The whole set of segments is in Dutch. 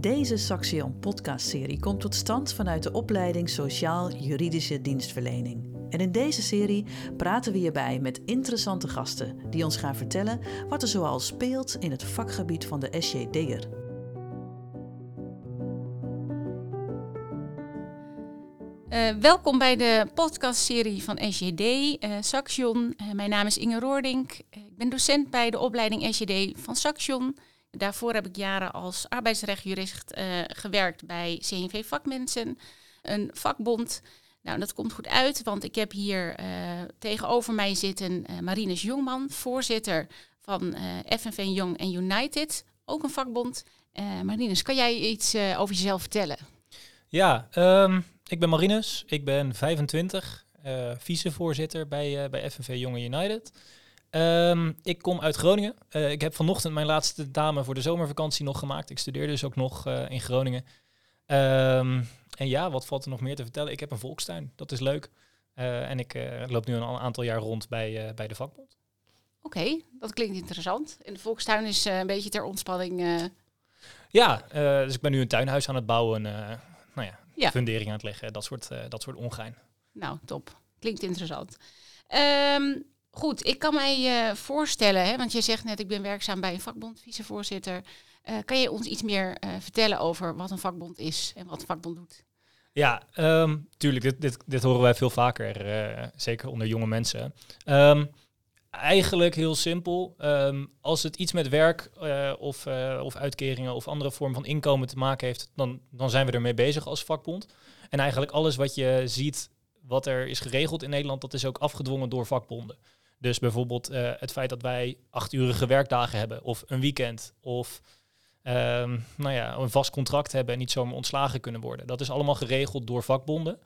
Deze Saxion podcastserie komt tot stand vanuit de opleiding Sociaal-Juridische Dienstverlening. En in deze serie praten we hierbij met interessante gasten die ons gaan vertellen wat er zoal speelt in het vakgebied van de SJD'er. Uh, welkom bij de podcastserie van SJD, uh, Saxion. Uh, mijn naam is Inge Roordink. ik ben docent bij de opleiding SJD van Saxion. Daarvoor heb ik jaren als arbeidsrechtjurist uh, gewerkt bij CNV Vakmensen, een vakbond. Nou, dat komt goed uit, want ik heb hier uh, tegenover mij zitten uh, Marinus Jongman, voorzitter van FNV Young and United, ook een vakbond. Marinus, kan jij iets over jezelf vertellen? Ja, um, ik ben Marinus, ik ben 25, vicevoorzitter bij, bij FNV Young and United. Um, ik kom uit Groningen. Uh, ik heb vanochtend mijn laatste dame voor de zomervakantie nog gemaakt. Ik studeer dus ook nog uh, in Groningen. Um, en ja, wat valt er nog meer te vertellen? Ik heb een volkstuin, dat is leuk. Uh, en ik loop nu al een aantal jaar rond bij, bij de vakbond. Oké, okay, dat klinkt interessant. En de volkstuin is een beetje ter ontspanning. Ja, dus ik ben nu een tuinhuis aan het bouwen. nou ja, ja, fundering aan het leggen, dat soort, dat soort ongein. Nou, top. Klinkt interessant. Um, Goed, ik kan mij uh, voorstellen, hè, want je zegt net, ik ben werkzaam bij een vakbond, vicevoorzitter. Uh, kan je ons iets meer uh, vertellen over wat een vakbond is en wat een vakbond doet? Ja, um, tuurlijk, dit, dit, horen wij veel vaker, zeker onder jonge mensen. Um, eigenlijk heel simpel. Um, als het iets met werk of, of uitkeringen of andere vorm van inkomen te maken heeft, dan, dan zijn we ermee bezig als vakbond. En eigenlijk alles wat je ziet, wat er is geregeld in Nederland, dat is ook afgedwongen door vakbonden. Dus bijvoorbeeld uh, het feit dat wij achturige werkdagen hebben, of een weekend, of um, nou ja, een vast contract hebben en niet zomaar ontslagen kunnen worden. Dat is allemaal geregeld door vakbonden.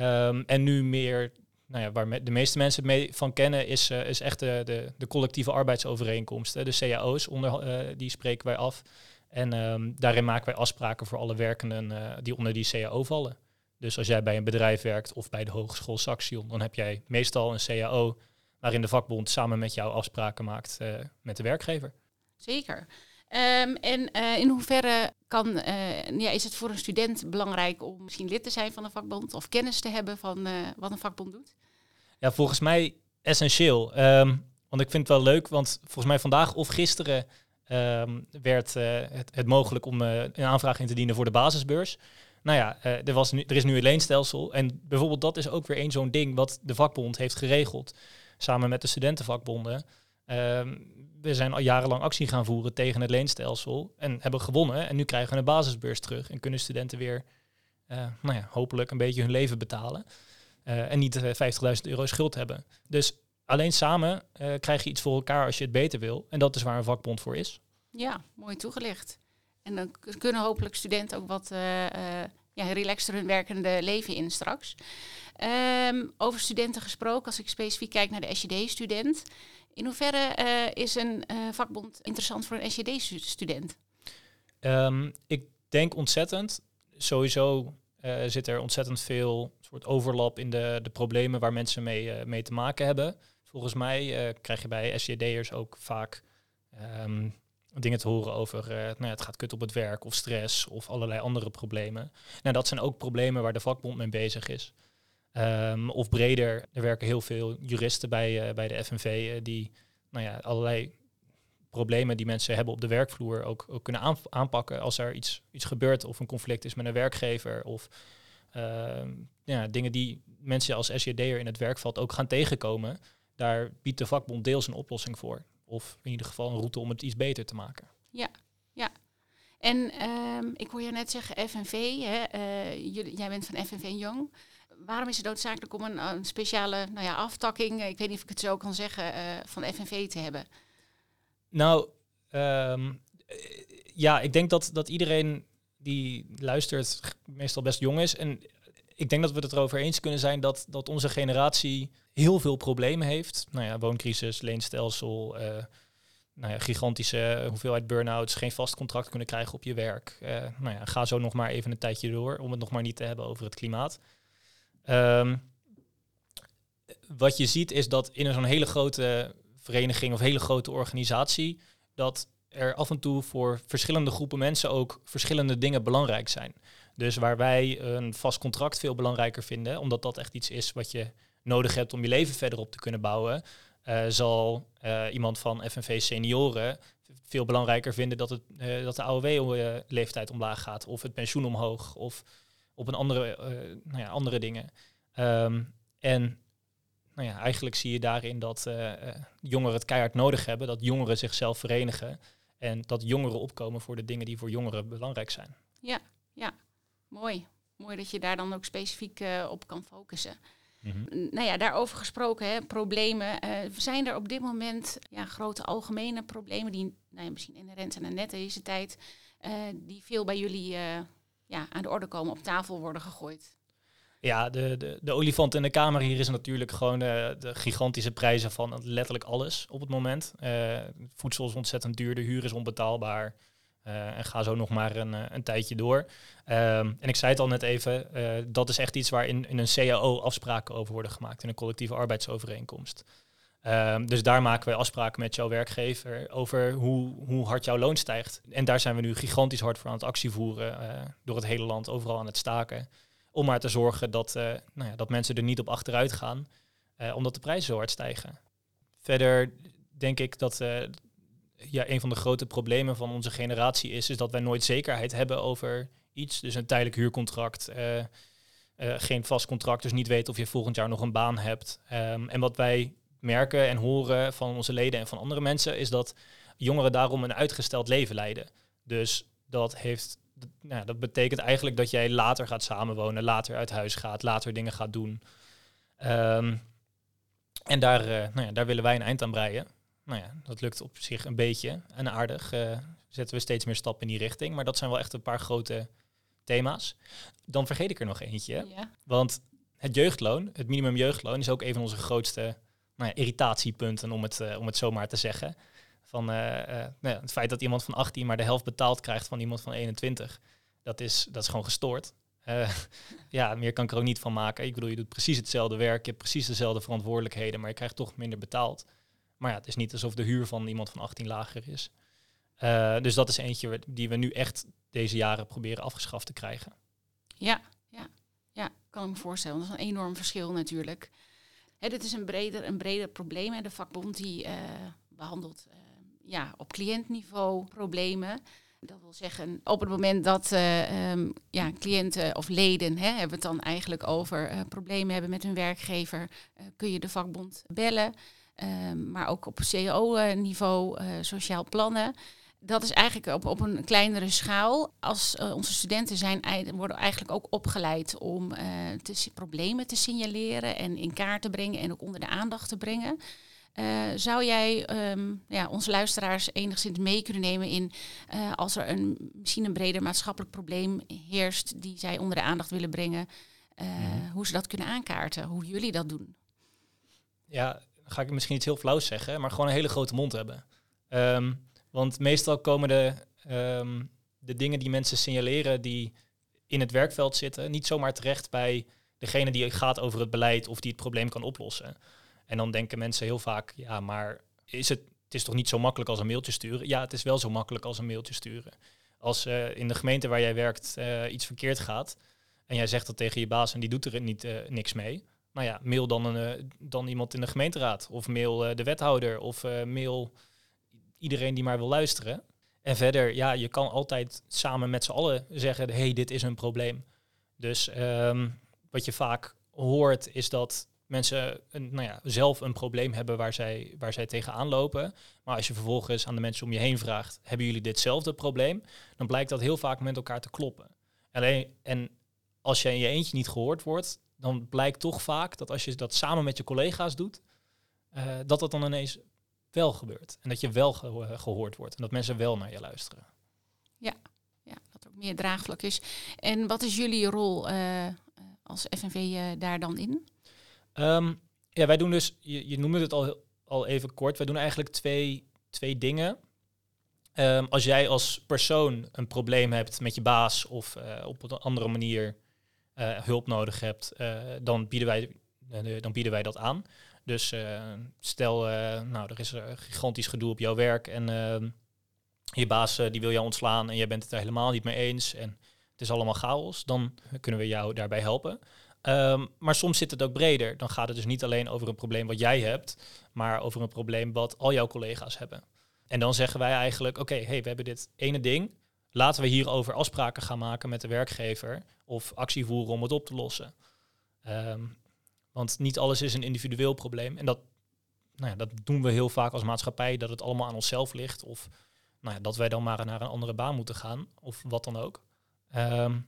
Um, en nu meer, nou ja, waar me, de meeste mensen mee van kennen, is, uh, is echt de, de, collectieve arbeidsovereenkomsten, de cao's, onder, uh, die spreken wij af. En um, daarin maken wij afspraken voor alle werkenden die onder die CAO vallen. Dus als jij bij een bedrijf werkt of bij de Hogeschool Saxion, dan heb jij meestal een CAO waarin de vakbond samen met jou afspraken maakt uh, met de werkgever. Zeker. Um, en uh, in hoeverre kan, uh, ja, is het voor een student belangrijk om misschien lid te zijn van een vakbond of kennis te hebben van wat een vakbond doet? Ja, volgens mij essentieel. Um, want ik vind het wel leuk, want volgens mij vandaag of gisteren um, werd het, het, mogelijk om een aanvraag in te dienen voor de basisbeurs. Nou ja, er, was nu, er is nu een leenstelsel. En bijvoorbeeld dat is ook weer een zo'n ding wat de vakbond heeft geregeld samen met de studentenvakbonden. Ehm, we zijn al jarenlang actie gaan voeren tegen het leenstelsel en hebben gewonnen. En nu krijgen we een basisbeurs terug en kunnen studenten weer, uh, nou ja, hopelijk een beetje hun leven betalen. Uh, en niet 50.000 euro schuld hebben. Dus alleen samen uh, krijg je iets voor elkaar als je het beter wil. En dat is waar een vakbond voor is. Ja, mooi toegelicht. En dan kunnen hopelijk studenten ook wat ja, relaxter hun werkende leven in straks. Um, over studenten gesproken, als ik specifiek kijk naar de SJD-student. In hoeverre uh, is een uh, vakbond interessant voor een SJD-student? Ehm, ik denk ontzettend. Sowieso uh, zit er ontzettend veel soort overlap in de, de problemen waar mensen mee, mee te maken hebben. Volgens mij krijg je bij SJD'ers ook vaak um, dingen te horen over nou ja, het gaat kut op het werk of stress of allerlei andere problemen. Nou, dat zijn ook problemen waar de vakbond mee bezig is. Um, of breder, er werken heel veel juristen bij, uh, bij de FNV uh, die nou ja, allerlei problemen die mensen hebben op de werkvloer ook, ook kunnen aanpakken als er iets, iets gebeurt of een conflict is met een werkgever of uh, ja, dingen die mensen als SJD'er in het werkveld ook gaan tegenkomen. Daar biedt de vakbond deels een oplossing voor. Of in ieder geval een route om het iets beter te maken. Ja, ja. En um, ik hoor je net zeggen FNV, hè, jullie, jij bent van FNV Jong. Waarom is het noodzakelijk om een, een, speciale nou ja, aftakking, ik weet niet of ik het zo kan zeggen, uh, van FNV te hebben? Nou, um, ja, ik denk dat, dat iedereen die luistert meestal best jong is. En ik denk dat we het erover eens kunnen zijn dat, dat onze generatie heel veel problemen heeft. Nou ja, wooncrisis, leenstelsel, uh, nou ja, gigantische hoeveelheid burn-outs, geen vast contract kunnen krijgen op je werk. Nou ja, ga zo nog maar even een tijdje door om het nog maar niet te hebben over het klimaat. Um, wat je ziet is dat in zo'n hele grote vereniging of hele grote organisatie, dat er af en toe voor verschillende groepen mensen ook verschillende dingen belangrijk zijn. Dus waar wij een vast contract veel belangrijker vinden, omdat dat echt iets is wat je nodig hebt om je leven verder op te kunnen bouwen, uh, zal uh, iemand van FNV Senioren veel belangrijker vinden dat, het, uh, dat de AOW-leeftijd omlaag gaat, of het pensioen omhoog, of op een andere, nou ja, andere dingen. Um, en nou ja, eigenlijk zie je daarin dat jongeren het keihard nodig hebben, dat jongeren zichzelf verenigen en dat jongeren opkomen voor de dingen die voor jongeren belangrijk zijn. Ja, ja, mooi. Mooi dat je daar dan ook specifiek op kan focussen. Mm Nou ja, daarover gesproken, hè, problemen. Uh, zijn er op dit moment ja, grote algemene problemen die nou ja, misschien inherent zijn aan net deze tijd, uh, die veel bij jullie uh, ja, aan de orde komen, op tafel worden gegooid? Ja, de, de, de olifant in de kamer hier is natuurlijk gewoon de gigantische prijzen van letterlijk alles op het moment. voedsel is ontzettend duur, de huur is onbetaalbaar. Uh, en ga zo nog maar een, eh, een tijdje door. Um, en ik zei het al net even, dat is echt iets waar in, in een CAO afspraken over worden gemaakt, in een collectieve arbeidsovereenkomst. Um, dus daar maken wij afspraken met jouw werkgever over hoe, hoe hard jouw loon stijgt. En daar zijn we nu gigantisch hard voor aan het actie voeren, door het hele land, overal aan het staken. Om maar te zorgen dat, nou ja, dat mensen er niet op achteruit gaan, omdat de prijzen zo hard stijgen. Verder denk ik dat, ja, een van de grote problemen van onze generatie is, is dat wij nooit zekerheid hebben over iets. Dus een tijdelijk huurcontract, geen vast contract, dus niet weten of je volgend jaar nog een baan hebt. Um, en wat wij merken en horen van onze leden en van andere mensen, is dat jongeren daarom een uitgesteld leven leiden. Dus dat heeft. Nou, dat betekent eigenlijk dat jij later gaat samenwonen, later uit huis gaat, later dingen gaat doen. Um, en daar, uh, nou ja, daar willen wij een eind aan breien nou ja, dat lukt op zich een beetje en aardig. Uh, zetten we steeds meer stappen in die richting. Maar dat zijn wel echt een paar grote thema's. Dan vergeet ik er nog eentje. Ja. Want het jeugdloon, het minimum jeugdloon, is ook een van onze grootste nou ja, irritatiepunten, om het, uh, om het zo maar te zeggen. Van uh, nou ja, het feit dat iemand van 18 maar de helft betaald krijgt van iemand van 21. Dat is, dat is gewoon gestoord. ja, meer kan ik er ook niet van maken. Ik bedoel, je doet precies hetzelfde werk, je hebt precies dezelfde verantwoordelijkheden, maar je krijgt toch minder betaald. Maar ja, het is niet alsof de huur van iemand van 18 lager is. Uh, dus dat is eentje die we nu echt deze jaren proberen afgeschaft te krijgen. Ja, ja, ja, kan ik me voorstellen. Dat is een enorm verschil natuurlijk. Hè, dit is een breder, een breder probleem. En de vakbond die uh, behandelt uh, ja, op cliëntniveau problemen. Dat wil zeggen, op het moment dat um, ja, cliënten of leden, hè, hebben het dan eigenlijk over problemen hebben met hun werkgever, kun je de vakbond bellen. Ehm, maar ook op CEO-niveau, sociaal plannen. Dat is eigenlijk op, op een kleinere schaal. Als uh, onze studenten zijn, worden eigenlijk ook opgeleid om uh, te, problemen te signaleren en in kaart te brengen en ook onder de aandacht te brengen. zou jij um, ja, onze luisteraars enigszins mee kunnen nemen in als er een, misschien een breder maatschappelijk probleem heerst die zij onder de aandacht willen brengen, mhm. hoe ze dat kunnen aankaarten, hoe jullie dat doen? Ja, ga ik misschien iets heel flauws zeggen, maar gewoon een hele grote mond hebben. Um, want meestal komen de, um, de dingen die mensen signaleren die in het werkveld zitten, niet zomaar terecht bij degene die gaat over het beleid of die het probleem kan oplossen. En dan denken mensen heel vaak, ja, maar is het, het is toch niet zo makkelijk als een mailtje sturen? Ja, het is wel zo makkelijk als een mailtje sturen. Als uh, in de gemeente waar jij werkt uh, iets verkeerd gaat en jij zegt dat tegen je baas en die doet er niet, uh, niks mee, nou ja, mail dan, een, dan iemand in de gemeenteraad. Of mail de wethouder. Of mail iedereen die maar wil luisteren. En verder, ja, je kan altijd samen met z'n allen zeggen, hey, dit is een probleem. Dus um, wat je vaak hoort is dat mensen een, nou ja, zelf een probleem hebben waar zij, waar zij tegenaan lopen. Maar als je vervolgens aan de mensen om je heen vraagt, hebben jullie ditzelfde probleem? Dan blijkt dat heel vaak met elkaar te kloppen. Alleen, en als je in je eentje niet gehoord wordt, dan blijkt toch vaak dat als je dat samen met je collega's doet, uh, dat dat dan ineens wel gebeurt. En dat je wel eh, gehoord wordt en dat mensen wel naar je luisteren. Ja, ja dat er ook meer draagvlak is. En wat is jullie rol uh, als FNV daar dan in? Um, ja, wij doen dus, je, je noemde het al, al even kort, wij doen eigenlijk twee, twee dingen. Um, als jij als persoon een probleem hebt met je baas of uh, op een andere manier hulp nodig hebt, dan, bieden wij, dan bieden wij dat aan. Dus stel, nou, er is een gigantisch gedoe op jouw werk en ehm, je baas eh, die wil jou ontslaan en jij bent het er helemaal niet mee eens en het is allemaal chaos, dan kunnen we jou daarbij helpen. Ehm, maar soms zit het ook breder. Dan gaat het dus niet alleen over een probleem wat jij hebt, maar over een probleem wat al jouw collega's hebben. En dan zeggen wij eigenlijk, oké, hey, we hebben dit ene ding. Laten we hierover afspraken gaan maken met de werkgever of actie voeren om het op te lossen. Ehm, want niet alles is een individueel probleem. En dat, nou ja, dat doen we heel vaak als maatschappij, dat het allemaal aan onszelf ligt. Of nou ja, dat wij dan maar naar een andere baan moeten gaan, of wat dan ook. Ehm,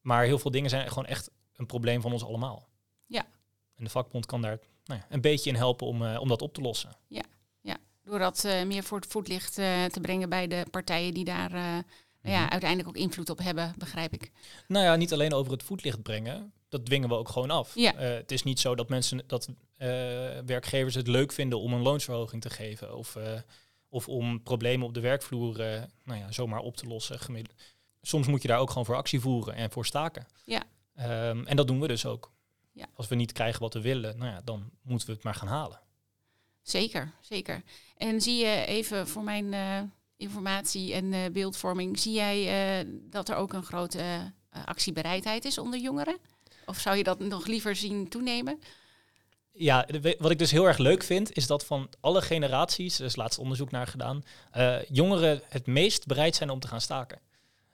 maar heel veel dingen zijn gewoon echt een probleem van ons allemaal. Ja. En de vakbond kan daar nou ja, een beetje in helpen om, uh, om dat op te lossen. Ja, ja. door dat uh, meer voor het voetlicht uh, te brengen bij de partijen die daar nou ja, Mhm. uiteindelijk ook invloed op hebben, begrijp ik. Nou ja, niet alleen over het voetlicht brengen. Dat dwingen we ook gewoon af. Ja. Eh, het is niet zo dat mensen, dat eh, werkgevers het leuk vinden om een loonsverhoging te geven. Of, eh, of om problemen op de werkvloer nou ja, zomaar op te lossen. gemiddeld. Soms moet je daar ook gewoon voor actie voeren en voor staken. Ja. Ehm, en dat doen we dus ook. Ja. Als we niet krijgen wat we willen, nou ja, dan moeten we het maar gaan halen. Zeker, zeker. En zie je even voor mijn informatie en beeldvorming, zie jij dat er ook een grote actiebereidheid is onder jongeren? Of zou je dat nog liever zien toenemen? Ja, wat ik dus heel erg leuk vind, is dat van alle generaties, er is laatst onderzoek naar gedaan, eh, jongeren het meest bereid zijn om te gaan staken.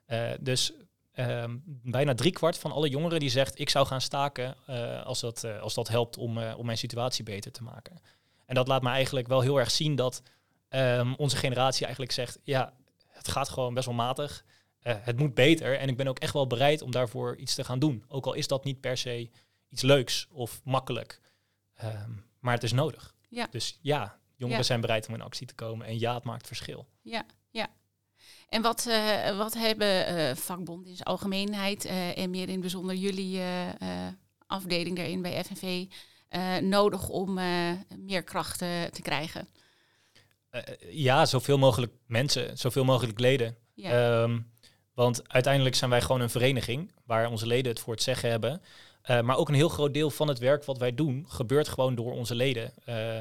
Eh, dus ehm, bijna driekwart van alle jongeren die zegt, ik zou gaan staken eh, als, dat, als dat helpt om, om mijn situatie beter te maken. En dat laat me eigenlijk wel heel erg zien dat ehm, onze generatie eigenlijk zegt, ja, het gaat gewoon best wel matig. Eh, het moet beter en ik ben ook echt wel bereid om daarvoor iets te gaan doen. Ook al is dat niet per se iets leuks of makkelijk. Ehm, maar het is nodig. Ja. Dus ja, jongeren Ja. zijn bereid om in actie te komen. En ja, het maakt verschil. Ja, ja. En wat, eh, wat hebben eh vakbonden in zijn algemeenheid en meer in het bijzonder jullie afdeling daarin bij FNV nodig om meer krachten te krijgen? Ja, zoveel mogelijk mensen, zoveel mogelijk leden. Ja, Ehm, want uiteindelijk zijn wij gewoon een vereniging waar onze leden het voor het zeggen hebben. Eh, maar ook een heel groot deel van het werk wat wij doen gebeurt gewoon door onze leden. Eh,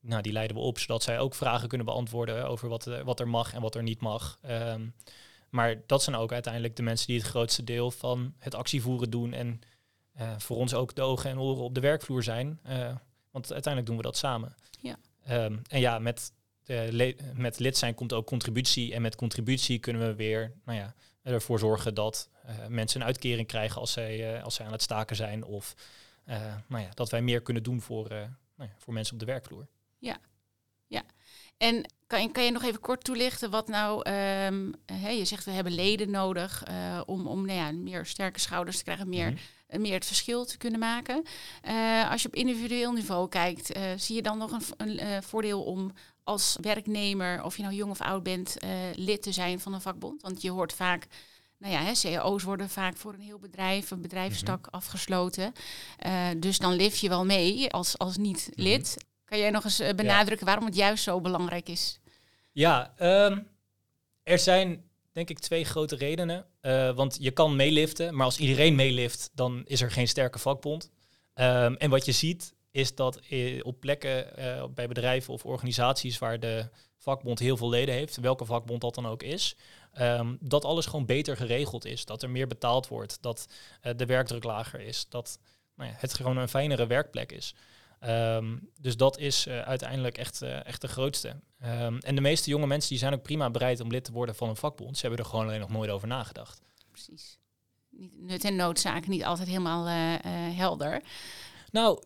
nou, die leiden we op zodat zij ook vragen kunnen beantwoorden over wat, eh, wat er mag en wat er niet mag. Ehm, maar dat zijn ook uiteindelijk de mensen die het grootste deel van het actievoeren doen en voor ons ook de ogen en oren op de werkvloer zijn. Want uiteindelijk doen we dat samen. Ja. Ehm, en ja, met, le- met lid zijn komt ook contributie. En met contributie kunnen we weer nou ja, ervoor zorgen dat eh, mensen een uitkering krijgen als zij, eh, als zij aan het staken zijn. Of eh, nou ja, dat wij meer kunnen doen voor, eh, nou ja, voor mensen op de werkvloer. En kan je, kan je nog even kort toelichten wat nou, ehm, hè, je zegt we hebben leden nodig eh, om, om nou ja, meer sterke schouders te krijgen, meer, Mhm. eh, meer het verschil te kunnen maken. Eh, als je op individueel niveau kijkt, eh, zie je dan nog een, een eh, voordeel om als werknemer, of je nou jong of oud bent, eh, lid te zijn van een vakbond? Want je hoort vaak, nou ja, hè, cao's worden vaak voor een heel bedrijf, een bedrijfstak afgesloten. Eh, dus dan leef je wel mee als, als niet-lid. Kan jij nog eens eh, benadrukken waarom het juist zo belangrijk is? Ja, ehm, er zijn denk ik twee grote redenen. Want je kan meeliften, maar als iedereen meelift, dan is er geen sterke vakbond. Ehm, en wat je ziet is dat eh, op plekken eh, bij bedrijven of organisaties waar de vakbond heel veel leden heeft, welke vakbond dat dan ook is, ehm, dat alles gewoon beter geregeld is. Dat er meer betaald wordt, dat eh, de werkdruk lager is, dat nou ja, het gewoon een fijnere werkplek is. Ehm, dus dat is uiteindelijk echt, echt de grootste. Ehm, en de meeste jonge mensen die zijn ook prima bereid om lid te worden van een vakbond. Ze hebben er gewoon alleen nog nooit over nagedacht. Precies. Niet, nut en noodzaak niet altijd helemaal helder. Nou,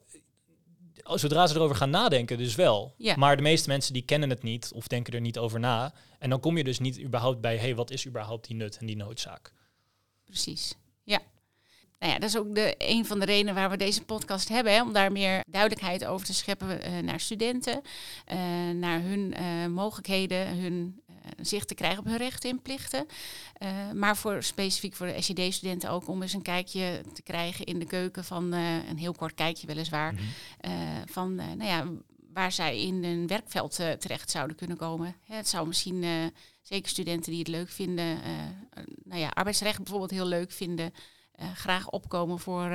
zodra ze erover gaan nadenken, dus wel. Ja. Maar de meeste mensen die kennen het niet of denken er niet over na. En dan kom je dus niet überhaupt bij, hé, hey, wat is überhaupt die nut en die noodzaak? Precies. Ja. Nou ja, dat is ook de, een van de redenen waar we deze podcast hebben. Hè, om daar meer duidelijkheid over te scheppen eh, naar studenten. eh, naar hun eh, mogelijkheden, hun zicht te krijgen op hun rechten en plichten. Eh, maar voor, specifiek voor de SJD-studenten ook om eens een kijkje te krijgen in de keuken van eh, een heel kort kijkje weliswaar. eh, van nou ja, waar zij in een werkveld terecht zouden kunnen komen. Hè, het zou misschien zeker studenten die het leuk vinden, nou ja, arbeidsrecht bijvoorbeeld heel leuk vinden, graag opkomen voor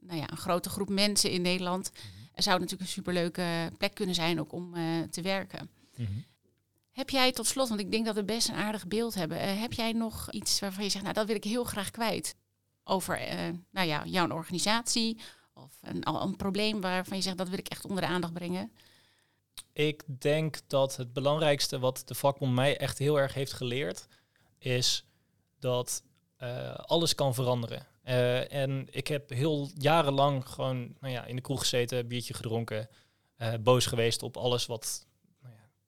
nou ja, een grote groep mensen in Nederland. Er zou natuurlijk een superleuke plek kunnen zijn ook om te werken. Heb jij tot slot, want ik denk dat we best een aardig beeld hebben, eh, heb jij nog iets waarvan je zegt, nou dat wil ik heel graag kwijt over uh, nou ja, jouw organisatie of een, een probleem waarvan je zegt dat wil ik echt onder de aandacht brengen? Ik denk dat het belangrijkste wat de vakbond mij echt heel erg heeft geleerd, is dat uh, alles kan veranderen. En ik heb heel jarenlang gewoon nou ja, in de kroeg gezeten, biertje gedronken, boos geweest op alles wat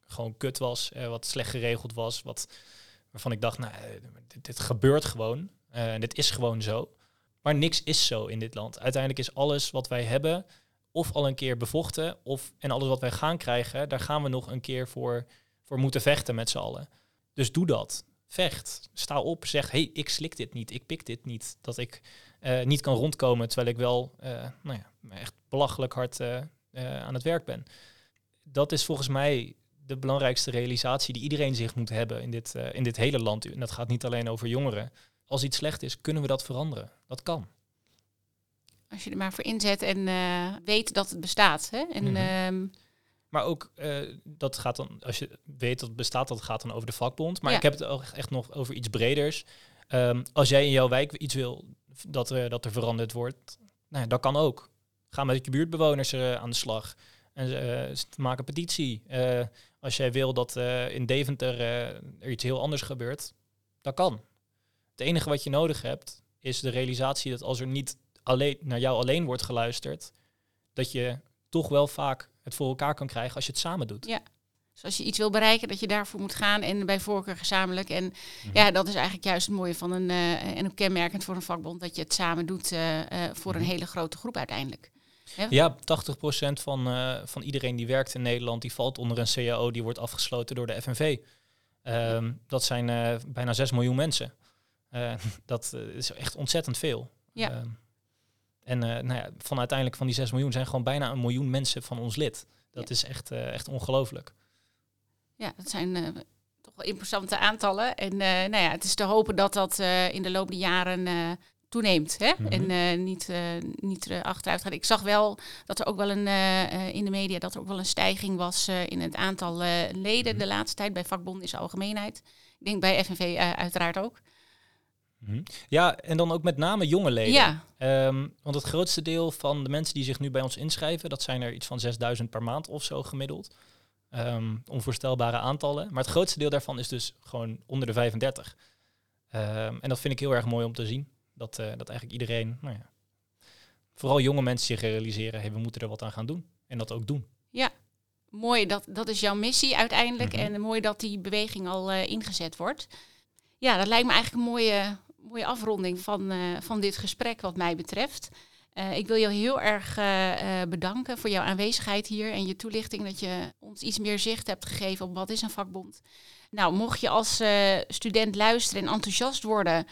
gewoon kut was, wat slecht geregeld was, wat, waarvan ik dacht, nou, dit, dit gebeurt gewoon. en dit is gewoon zo. Maar niks is zo in dit land. Uiteindelijk is alles wat wij hebben of al een keer bevochten, of en alles wat wij gaan krijgen, daar gaan we nog een keer voor, voor moeten vechten met z'n allen. Dus doe dat. Vecht. Sta op. Zeg, hey, ik slik dit niet. Ik pik dit niet. Dat ik uh, niet kan rondkomen terwijl ik wel uh, nou ja, echt belachelijk hard uh, aan het werk ben. Dat is volgens mij de belangrijkste realisatie die iedereen zich moet hebben in dit, in dit hele land. En dat gaat niet alleen over jongeren. Als iets slecht is, kunnen we dat veranderen. Dat kan. Als je er maar voor inzet en uh, weet dat het bestaat. Hè? En, Mhm. ehm, Maar ook, uh, dat gaat dan, als je weet dat het bestaat, dat gaat dan over de vakbond. Maar Ja. ik heb het ook echt nog over iets breders. Um, als jij in jouw wijk iets wil dat, er dat er veranderd wordt, nou ja, dat kan ook. Ga met je buurtbewoners uh, aan de slag. En maak een petitie. Als jij wil dat uh, in Deventer er iets heel anders gebeurt, dat kan. Het enige wat je nodig hebt, is de realisatie dat als er niet alleen, naar jou alleen wordt geluisterd, dat je toch wel vaak het voor elkaar kan krijgen als je het samen doet. Ja. Dus als je iets wil bereiken, dat je daarvoor moet gaan en bij voorkeur gezamenlijk. En Mhm. ja, dat is eigenlijk juist het mooie van een, uh, en ook kenmerkend voor een vakbond, dat je het samen doet uh, uh, voor een Mhm. hele grote groep uiteindelijk. Ja, 80% van, uh, van iedereen die werkt in Nederland, die valt onder een CAO, die wordt afgesloten door de FNV. Um, dat zijn uh, bijna 6 miljoen mensen. Uh, dat is echt ontzettend veel. Ja. Um, en nou ja, van uiteindelijk van die 6 miljoen zijn gewoon bijna een miljoen mensen van ons lid. Dat Ja. is echt, echt ongelooflijk. Ja, dat zijn toch wel imposante aantallen. En nou ja, het is te hopen dat dat in de loop der jaren toeneemt. Hè? Mhm. En uh, niet, uh, niet uh, achteruit gaat. Ik zag wel dat er ook wel een, in de media dat er ook wel een stijging was in het aantal leden Mhm. de laatste tijd bij vakbonden in zijn algemeenheid. Ik denk bij FNV uiteraard ook. Mhm. Ja, en dan ook met name jonge leden. Ja, Um, want het grootste deel van de mensen die zich nu bij ons inschrijven, dat zijn er iets van 6000 per maand of zo gemiddeld. Um, onvoorstelbare aantallen. Maar het grootste deel daarvan is dus gewoon onder de 35. Um, en dat vind ik heel erg mooi om te zien. Dat, uh, dat eigenlijk iedereen, nou ja, vooral jonge mensen zich realiseren, hey, we moeten er wat aan gaan doen. En dat ook doen. ja. Mooi, dat, dat is jouw missie uiteindelijk. Mhm. En mooi dat die beweging al uh, ingezet wordt. Ja, dat lijkt me eigenlijk een mooie, mooie afronding van, uh, van dit gesprek wat mij betreft. Uh, ik wil jou heel erg uh, bedanken voor jouw aanwezigheid hier en je toelichting dat je ons iets meer zicht hebt gegeven op wat is een vakbond. Nou, mocht je als student luisteren en enthousiast worden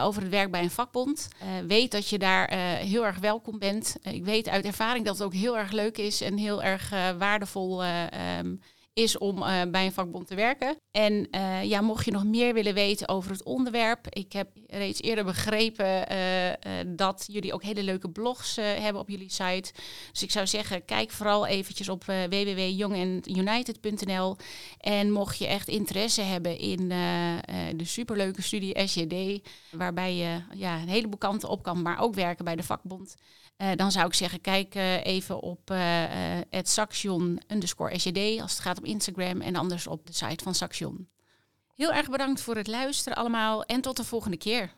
over het werk bij een vakbond, weet dat je daar heel erg welkom bent. ik weet uit ervaring dat het ook heel erg leuk is en heel erg waardevol um, is om uh, bij een vakbond te werken. En uh, ja, mocht je nog meer willen weten over het onderwerp, ik heb reeds eerder begrepen uh, dat jullie ook hele leuke blogs hebben op jullie site. Dus ik zou zeggen, kijk vooral eventjes op www.youngendunited.nl en mocht je echt interesse hebben in de superleuke studie SJD, waarbij je ja, een heleboel kanten op kan, maar ook werken bij de vakbond. Dan zou ik zeggen, kijk even op het Saxion underscore als het gaat op Instagram en anders op de site van Saxion. Heel erg bedankt voor het luisteren allemaal en tot de volgende keer.